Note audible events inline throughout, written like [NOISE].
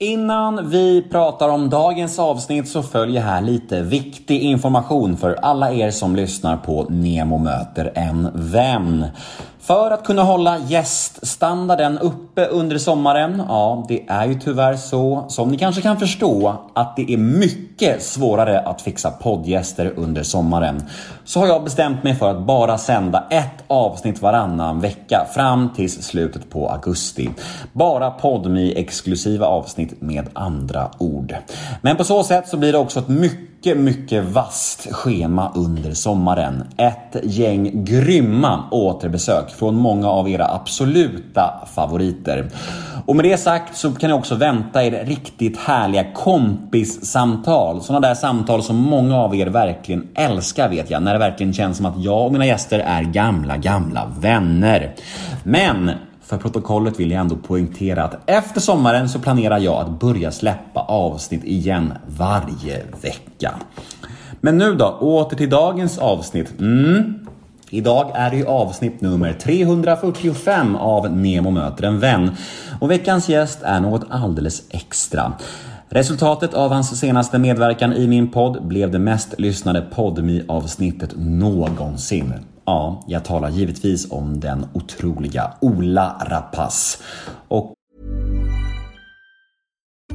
Innan vi pratar om dagens avsnitt så följer här lite viktig information för alla er som lyssnar på Nemo möter en vän. För att kunna hålla gäststandarden uppe under sommaren, ja, det är ju tyvärr så, som ni kanske kan förstå, att det är mycket svårare att fixa poddgäster under sommaren. Så har jag bestämt mig för att bara sända ett avsnitt varannan vecka fram till slutet på augusti. Bara podmi exklusiva avsnitt med andra ord. Men på så sätt så blir det också ett mycket, mycket mycket vasst schema under sommaren. Ett gäng grymma återbesök från många av era absoluta favoriter. Och med det sagt så kan ni också vänta er riktigt härliga kompissamtal. Sådana där samtal som många av er verkligen älskar vet jag. När det verkligen känns som att jag och mina gäster är gamla, gamla vänner. Men för protokollet vill jag ändå poängtera att efter sommaren så planerar jag att börja släppa avsnitt igen varje vecka. Men nu då, åter till dagens avsnitt. Mm. Idag är det ju avsnitt nummer 345 av Nemo möter en vän och veckans gäst är något alldeles extra. Resultatet av hans senaste medverkan i min podd blev det mest lyssnade podmi avsnittet någonsin. Ja, jag talar givetvis om den otroliga Ola Rapace. Och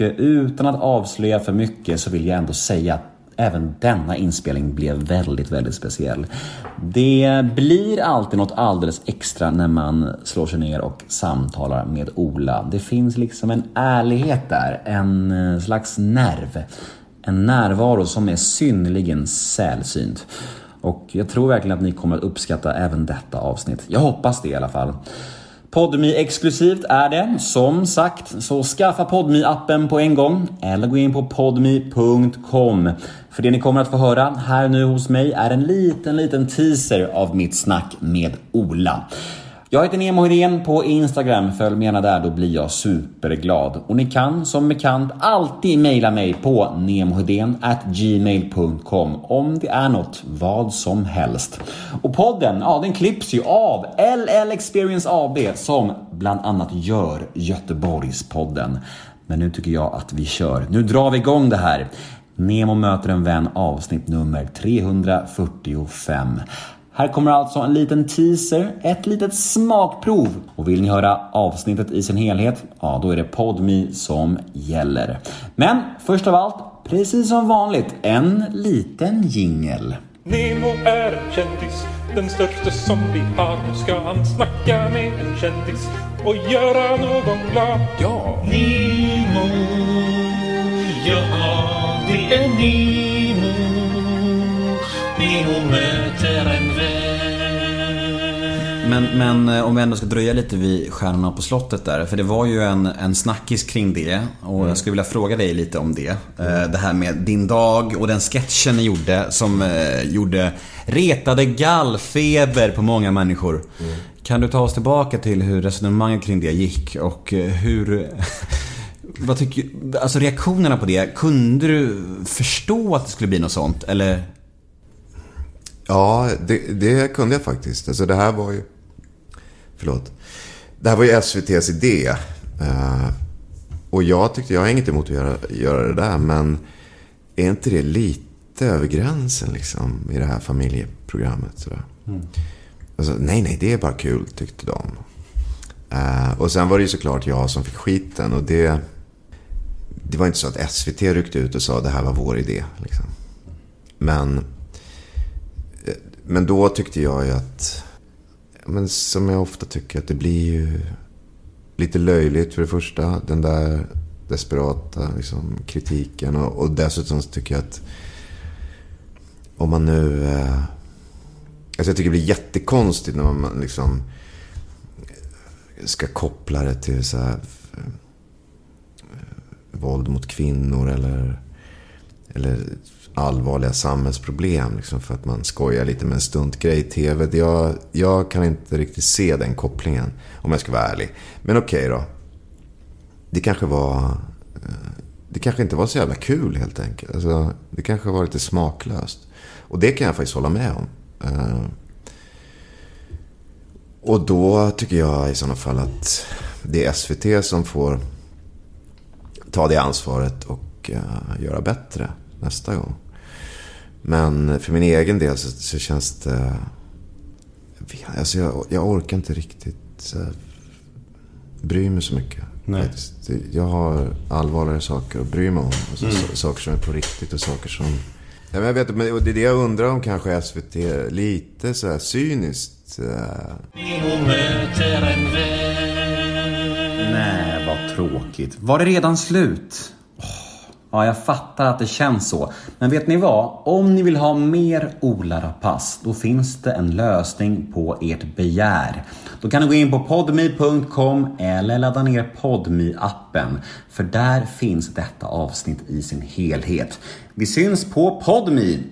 Och utan att avslöja för mycket så vill jag ändå säga att även denna inspelning blev väldigt, väldigt speciell. Det blir alltid något alldeles extra när man slår sig ner och samtalar med Ola. Det finns liksom en ärlighet där, en eh, slags nerv. En närvaro som är synnerligen sällsynt. Och jag tror verkligen att ni kommer att uppskatta även detta avsnitt. Jag hoppas det i alla fall. Podmi exklusivt är det. Som sagt, så skaffa podmi appen på en gång eller gå in på podmi.com. För det ni kommer att få höra här nu hos mig är en liten, liten teaser av mitt snack med Ola. Jag heter Nemo Hedén på Instagram. Följ mig gärna där, då blir jag superglad. Och ni kan som bekant alltid mejla mig på gmail.com om det är något, vad som helst. Och podden, ja den klipps ju av LL Experience AB som bland annat gör Göteborgspodden. Men nu tycker jag att vi kör. Nu drar vi igång det här. Nemo möter en vän avsnitt nummer 345. Här kommer alltså en liten teaser, ett litet smakprov. Och vill ni höra avsnittet i sin helhet, ja då är det PodMe som gäller. Men först av allt, precis som vanligt, en liten jingel. Nemo är en kändis, den största som vi har. Nu ska han snacka med en kändis och göra någon glad. Ja! Nemo, ja det är Nemo. Men Men eh, om vi ändå ska dröja lite vid Stjärnorna på slottet där. För det var ju en, en snackis kring det. Och jag skulle vilja fråga dig lite om det. Eh, Det här med din dag och den sketchen ni gjorde som eh, gjorde retade gallfeber på många människor. Kan du ta oss tillbaka till hur resonemanget kring det gick och hur... [LAUGHS] Vad tycker Alltså reaktionerna på det. Kunde du förstå att det skulle bli något sånt? Eller? Ja, det, det kunde jag faktiskt. Alltså det här var ju... Förlåt. Det här var ju SVTs idé. Eh, och jag tyckte, jag har inget emot att göra, göra det där, men är inte det lite över gränsen liksom i det här familjeprogrammet? Sådär? Alltså, nej, nej, det är bara kul, tyckte de. Eh, och sen var det ju såklart jag som fick skiten och det... Det var inte så att SVT ryckte ut och sa det här var vår idé. Liksom. Men men då tyckte jag ju att, men som jag ofta tycker, att det blir ju lite löjligt för det första. Den där desperata liksom, kritiken. Och, och dessutom så tycker jag att om man nu... Eh, alltså jag tycker det blir jättekonstigt när man liksom ska koppla det till så här, eh, våld mot kvinnor eller, eller allvarliga samhällsproblem. Liksom för att man skojar lite med en stuntgrej i tv. Jag, jag kan inte riktigt se den kopplingen. Om jag ska vara ärlig. Men okej då. Det kanske var... Eh, det kanske inte var så jävla kul helt enkelt. Alltså, det kanske var lite smaklöst. Och det kan jag faktiskt hålla med om. Eh, och då tycker jag i sådana fall att det är SVT som får ta det ansvaret och eh, göra bättre nästa gång. Men för min egen del så, så känns det... Alltså jag, jag orkar inte riktigt här, bry mig så mycket. Nej. Jag har allvarligare saker att bry mig om. Alltså, så, saker som är på riktigt och saker som... Ja, men jag vet, men det är det jag undrar om kanske SVT lite så här cyniskt. eh, Nej, vad tråkigt. Var det redan slut? Ja, jag fattar att det känns så. Men vet ni vad? Om ni vill ha mer Ola Rapace, då finns det en lösning på ert begär. Då kan ni gå in på podmi.com eller ladda ner podmi appen För där finns detta avsnitt i sin helhet. Vi syns på podmi!